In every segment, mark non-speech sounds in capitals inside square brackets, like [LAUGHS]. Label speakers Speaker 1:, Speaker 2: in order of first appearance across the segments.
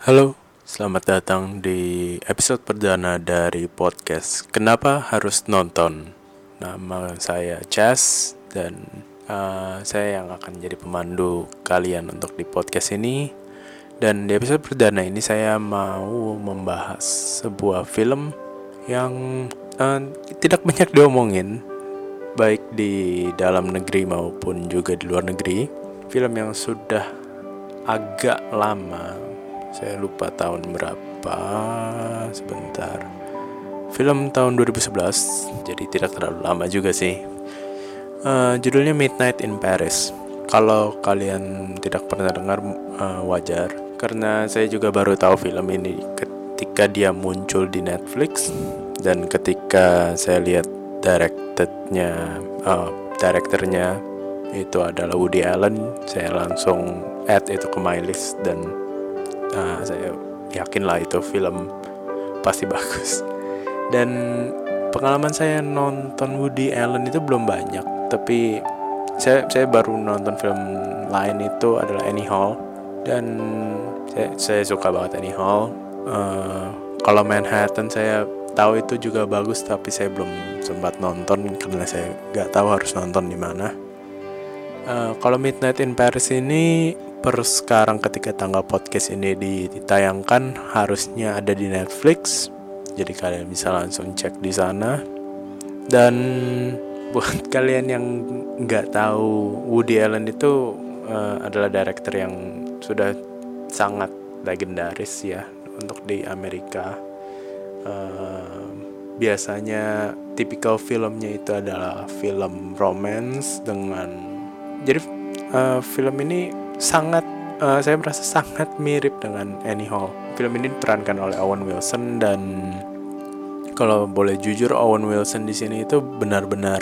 Speaker 1: Halo, selamat datang di episode perdana dari podcast Kenapa Harus Nonton. Nama saya Chas dan uh, saya yang akan jadi pemandu kalian untuk di podcast ini. Dan di episode perdana ini saya mau membahas sebuah film yang uh, tidak banyak diomongin, baik di dalam negeri maupun juga di luar negeri. Film yang sudah agak lama saya lupa tahun berapa sebentar. Film tahun 2011 jadi tidak terlalu lama juga sih. Uh, judulnya Midnight in Paris. Kalau kalian tidak pernah dengar uh, wajar. Karena saya juga baru tahu film ini ketika dia muncul di Netflix dan ketika saya lihat directednya uh, directornya itu adalah Woody Allen saya langsung add itu ke my list dan uh, saya yakin lah itu film pasti bagus. Dan pengalaman saya nonton Woody Allen itu belum banyak tapi saya saya baru nonton film lain itu adalah Annie Hall. Dan saya, saya suka banget Annie Hall. Uh, kalau Manhattan saya tahu itu juga bagus tapi saya belum sempat nonton karena saya nggak tahu harus nonton di mana. Uh, kalau Midnight in Paris ini per sekarang ketika tanggal podcast ini ditayangkan harusnya ada di Netflix. Jadi kalian bisa langsung cek di sana. Dan buat [LAUGHS] kalian yang nggak tahu Woody Allen itu uh, adalah director yang sudah sangat legendaris ya untuk di Amerika. Uh, biasanya tipikal filmnya itu adalah film romance dengan jadi uh, film ini sangat uh, saya merasa sangat mirip dengan Annie Hall. Film ini diperankan oleh Owen Wilson dan kalau boleh jujur Owen Wilson di sini itu benar-benar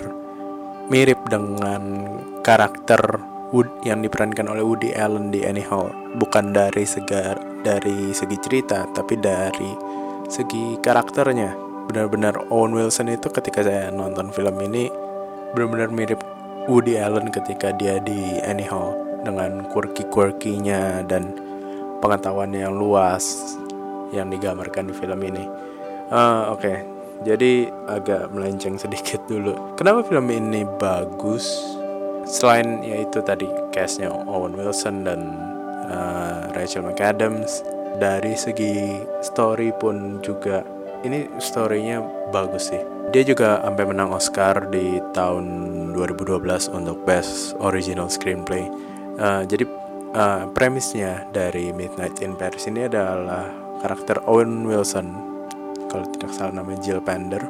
Speaker 1: mirip dengan karakter Wood yang diperankan oleh Woody Allen di Annie Hall. Bukan dari segar dari segi cerita, tapi dari segi karakternya. Benar-benar Owen Wilson itu ketika saya nonton film ini benar-benar mirip Woody Allen ketika dia di Annie Hall dengan quirky-quirky-nya dan pengetahuan yang luas yang digambarkan di film ini. Uh, Oke, okay. jadi agak melenceng sedikit dulu. Kenapa film ini bagus? Selain yaitu tadi castnya Owen Wilson dan uh, Rachel McAdams, dari segi story pun juga ini storynya bagus sih. Dia juga sampai menang Oscar di tahun 2012 untuk Best Original Screenplay Uh, jadi uh, premisnya dari Midnight in Paris ini adalah karakter Owen Wilson, kalau tidak salah namanya Jill Pender.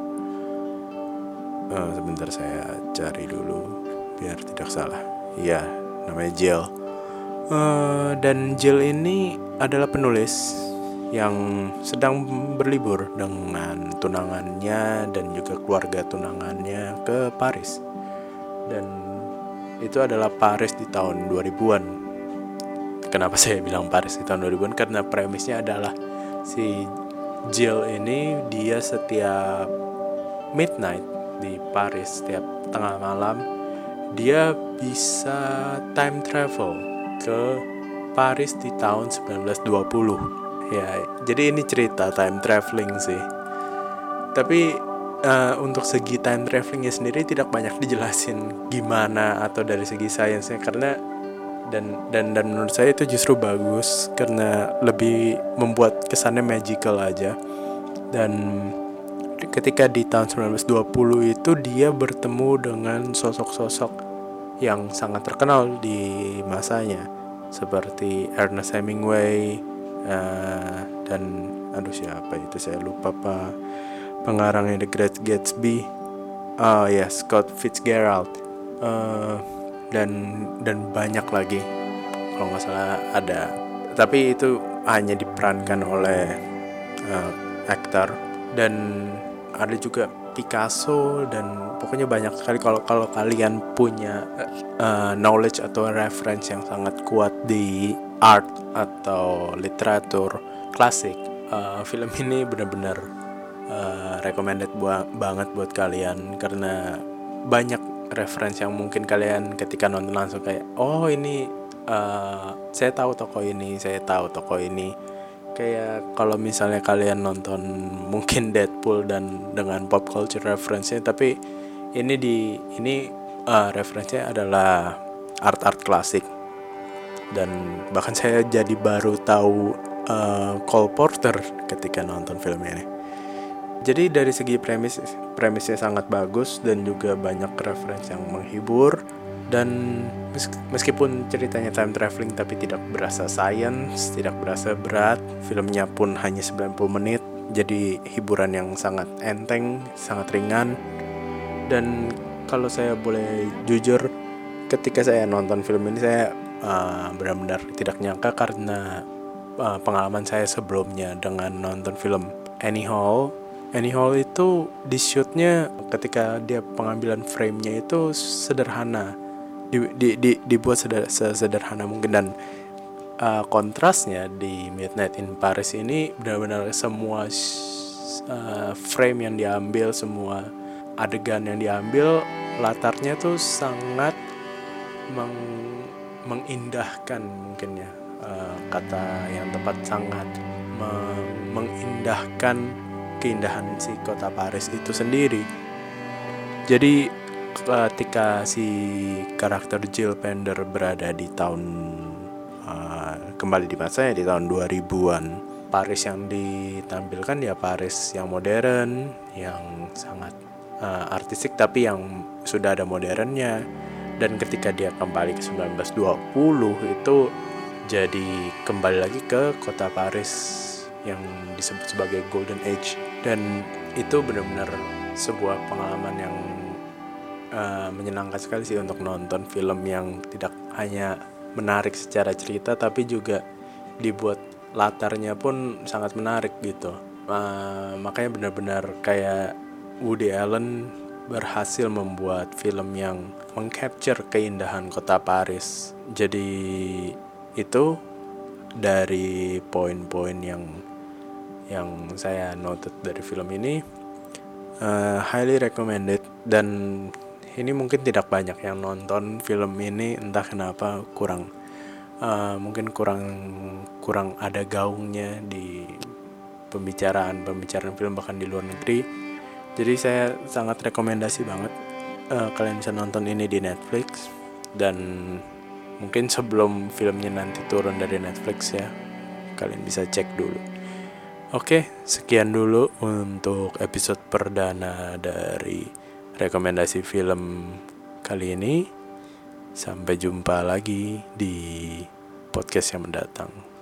Speaker 1: Uh, sebentar saya cari dulu biar tidak salah. Iya, namanya Jill. Uh, dan Jill ini adalah penulis yang sedang berlibur dengan tunangannya dan juga keluarga tunangannya ke Paris. Dan itu adalah Paris di tahun 2000-an. Kenapa [LAUGHS] saya bilang Paris di tahun 2000-an? Karena premisnya adalah si Jill ini dia setiap midnight di Paris setiap tengah malam dia bisa time travel ke Paris di tahun 1920 ya jadi ini cerita time traveling sih tapi uh, untuk segi time travelingnya sendiri tidak banyak dijelasin gimana atau dari segi sainsnya karena dan dan dan menurut saya itu justru bagus karena lebih membuat kesannya magical aja. Dan ketika di tahun 1920 itu dia bertemu dengan sosok-sosok yang sangat terkenal di masanya seperti Ernest Hemingway uh, dan aduh siapa itu? Saya lupa pak pengarangnya The Great Gatsby. Oh ya yeah, Scott Fitzgerald. Uh, dan dan banyak lagi. Kalau nggak salah ada. Tapi itu hanya diperankan oleh uh, aktor. Dan ada juga Picasso dan pokoknya banyak sekali. Kalau kalau kalian punya uh, knowledge atau reference yang sangat kuat di art atau literatur klasik uh, film ini benar-benar uh, recommended buat banget buat kalian karena banyak referensi yang mungkin kalian ketika nonton langsung kayak oh ini uh, saya tahu toko ini saya tahu toko ini kayak kalau misalnya kalian nonton mungkin [LAUGHS] Deadpool dan dengan pop culture reference-nya tapi ini di ini uh, referensinya adalah art-art klasik dan bahkan [LAUGHS] saya jadi baru tahu uh, Cole Porter ketika nonton film ini. Jadi dari segi premis premisnya sangat bagus dan juga banyak referensi yang menghibur dan meskipun ceritanya time traveling tapi tidak berasa science, tidak berasa berat, filmnya pun hanya 90 menit, jadi hiburan yang sangat enteng, sangat ringan. Dan kalau saya boleh jujur, ketika saya nonton film ini saya uh, benar-benar tidak nyangka karena uh, pengalaman saya sebelumnya dengan nonton film Hall. Annie Hall itu di shootnya ketika dia pengambilan frame-nya itu sederhana. Di, di, di, dibuat seder, sesederhana mungkin. Dan uh, kontrasnya di Midnight in Paris ini benar-benar semua uh, frame yang diambil semua adegan yang diambil latarnya tuh sangat meng, mengindahkan mungkin ya uh, kata yang tepat sangat. Meng, mengindahkan keindahan si kota Paris itu sendiri. Jadi ketika si karakter Jill Pender berada di tahun uh, kembali di masa ya di tahun 2000-an Paris yang ditampilkan ya Paris yang modern yang sangat uh, artistik tapi yang sudah ada modernnya. Dan ketika dia kembali ke 1920 itu jadi kembali lagi ke kota Paris yang disebut sebagai Golden Age dan itu benar-benar sebuah pengalaman yang uh, menyenangkan sekali sih untuk nonton film yang tidak hanya menarik secara cerita tapi juga dibuat latarnya pun sangat menarik gitu. Uh, makanya benar-benar kayak Woody Allen berhasil membuat film yang mengcapture keindahan kota Paris. Jadi itu dari poin-poin yang yang saya noted dari film ini uh, highly recommended. Dan ini mungkin tidak banyak yang nonton film ini entah kenapa kurang uh, mungkin kurang kurang ada gaungnya di pembicaraan pembicaraan film bahkan di luar negeri. Jadi saya sangat rekomendasi banget uh, kalian bisa nonton ini di Netflix. Dan mungkin sebelum filmnya nanti turun dari Netflix ya kalian bisa cek dulu Oke, sekian dulu untuk episode perdana dari rekomendasi film kali ini. Sampai jumpa lagi di podcast yang mendatang.